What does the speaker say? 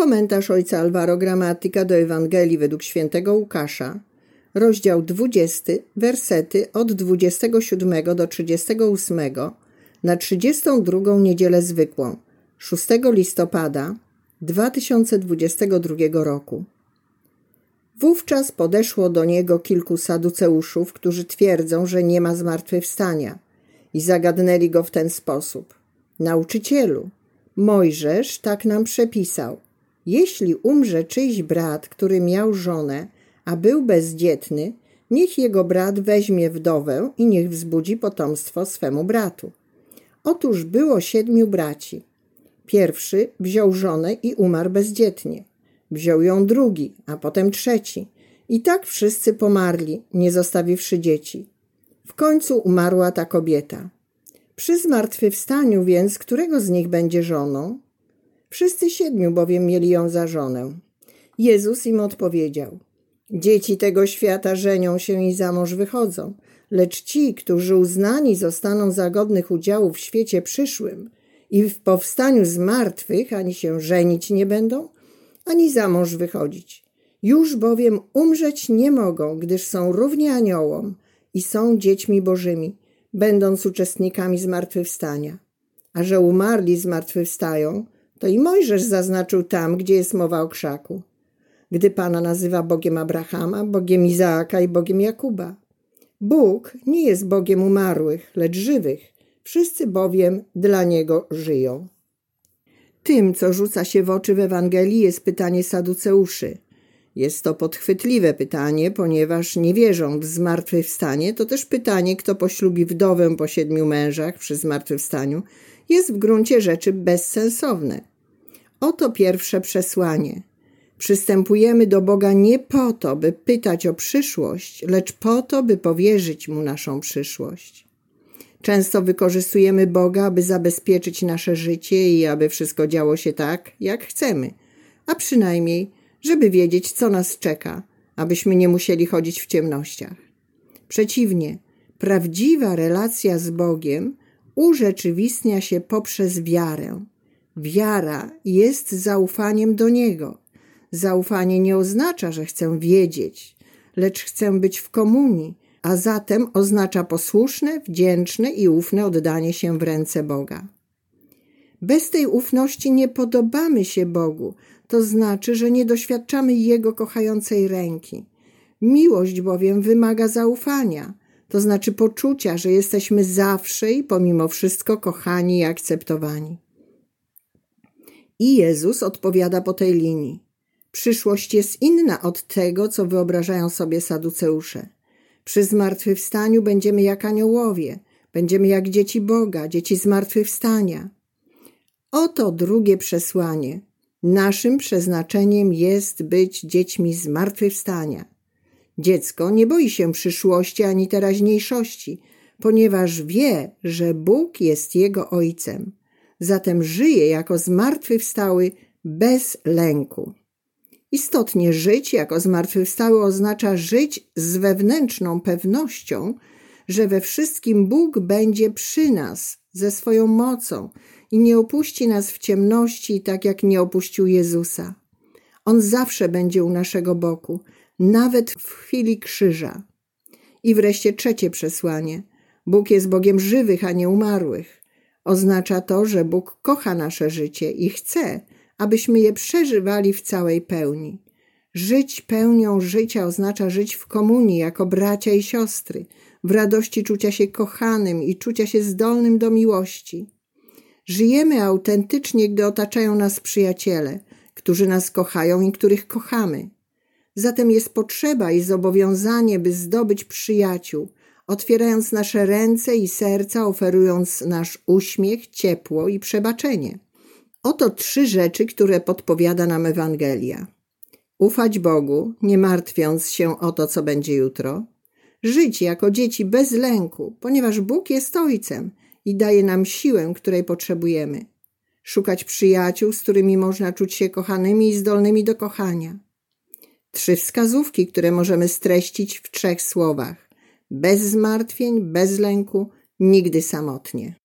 Komentarz ojca Alvaro Gramatyka do Ewangelii według świętego Łukasza, rozdział 20, wersety od 27 do 38 na 32 niedzielę zwykłą, 6 listopada 2022 roku. Wówczas podeszło do niego kilku saduceuszów, którzy twierdzą, że nie ma zmartwychwstania i zagadnęli go w ten sposób. Nauczycielu, Mojżesz tak nam przepisał. Jeśli umrze czyjś brat, który miał żonę, a był bezdzietny, niech jego brat weźmie wdowę i niech wzbudzi potomstwo swemu bratu. Otóż było siedmiu braci. Pierwszy wziął żonę i umarł bezdzietnie. Wziął ją drugi, a potem trzeci. I tak wszyscy pomarli, nie zostawiwszy dzieci. W końcu umarła ta kobieta. Przy zmartwychwstaniu więc, którego z nich będzie żoną? Wszyscy siedmiu bowiem mieli ją za żonę. Jezus im odpowiedział: Dzieci tego świata żenią się i za mąż wychodzą, lecz ci, którzy uznani zostaną za godnych udziału w świecie przyszłym i w powstaniu z martwych, ani się żenić nie będą, ani za mąż wychodzić. Już bowiem umrzeć nie mogą, gdyż są równi aniołom i są dziećmi bożymi, będąc uczestnikami zmartwychwstania. A że umarli zmartwychwstają, to i Mojżesz zaznaczył tam, gdzie jest mowa o krzaku. Gdy Pana nazywa Bogiem Abrahama, Bogiem Izaaka i Bogiem Jakuba. Bóg nie jest Bogiem umarłych, lecz żywych. Wszyscy bowiem dla Niego żyją. Tym, co rzuca się w oczy w Ewangelii, jest pytanie Saduceuszy. Jest to podchwytliwe pytanie, ponieważ nie wierzą w zmartwychwstanie. To też pytanie, kto poślubi wdowę po siedmiu mężach przy zmartwychwstaniu, jest w gruncie rzeczy bezsensowne. Oto pierwsze przesłanie. Przystępujemy do Boga nie po to, by pytać o przyszłość, lecz po to, by powierzyć Mu naszą przyszłość. Często wykorzystujemy Boga, aby zabezpieczyć nasze życie i aby wszystko działo się tak, jak chcemy, a przynajmniej, żeby wiedzieć, co nas czeka, abyśmy nie musieli chodzić w ciemnościach. Przeciwnie, prawdziwa relacja z Bogiem urzeczywistnia się poprzez wiarę. Wiara jest zaufaniem do Niego. Zaufanie nie oznacza, że chcę wiedzieć, lecz chcę być w komunii, a zatem oznacza posłuszne, wdzięczne i ufne oddanie się w ręce Boga. Bez tej ufności nie podobamy się Bogu, to znaczy, że nie doświadczamy Jego kochającej ręki. Miłość bowiem wymaga zaufania, to znaczy poczucia, że jesteśmy zawsze i pomimo wszystko kochani i akceptowani. I Jezus odpowiada po tej linii. Przyszłość jest inna od tego, co wyobrażają sobie saduceusze. Przy zmartwychwstaniu będziemy jak aniołowie, będziemy jak dzieci Boga, dzieci zmartwychwstania. Oto drugie przesłanie. Naszym przeznaczeniem jest być dziećmi zmartwychwstania. Dziecko nie boi się przyszłości ani teraźniejszości, ponieważ wie, że Bóg jest jego ojcem. Zatem żyje jako zmartwychwstały bez lęku. Istotnie żyć jako zmartwychwstały oznacza żyć z wewnętrzną pewnością, że we wszystkim Bóg będzie przy nas ze swoją mocą i nie opuści nas w ciemności, tak jak nie opuścił Jezusa. On zawsze będzie u naszego boku, nawet w chwili krzyża. I wreszcie trzecie przesłanie. Bóg jest Bogiem żywych, a nie umarłych. Oznacza to, że Bóg kocha nasze życie i chce, abyśmy je przeżywali w całej pełni. Żyć pełnią życia oznacza żyć w komunii jako bracia i siostry, w radości czucia się kochanym i czucia się zdolnym do miłości. Żyjemy autentycznie, gdy otaczają nas przyjaciele, którzy nas kochają i których kochamy. Zatem jest potrzeba i zobowiązanie, by zdobyć przyjaciół, otwierając nasze ręce i serca, oferując nasz uśmiech, ciepło i przebaczenie. Oto trzy rzeczy, które podpowiada nam Ewangelia. Ufać Bogu, nie martwiąc się o to, co będzie jutro. Żyć jako dzieci bez lęku, ponieważ Bóg jest Ojcem i daje nam siłę, której potrzebujemy. Szukać przyjaciół, z którymi można czuć się kochanymi i zdolnymi do kochania. Trzy wskazówki, które możemy streścić w trzech słowach. Bez zmartwień, bez lęku, nigdy samotnie.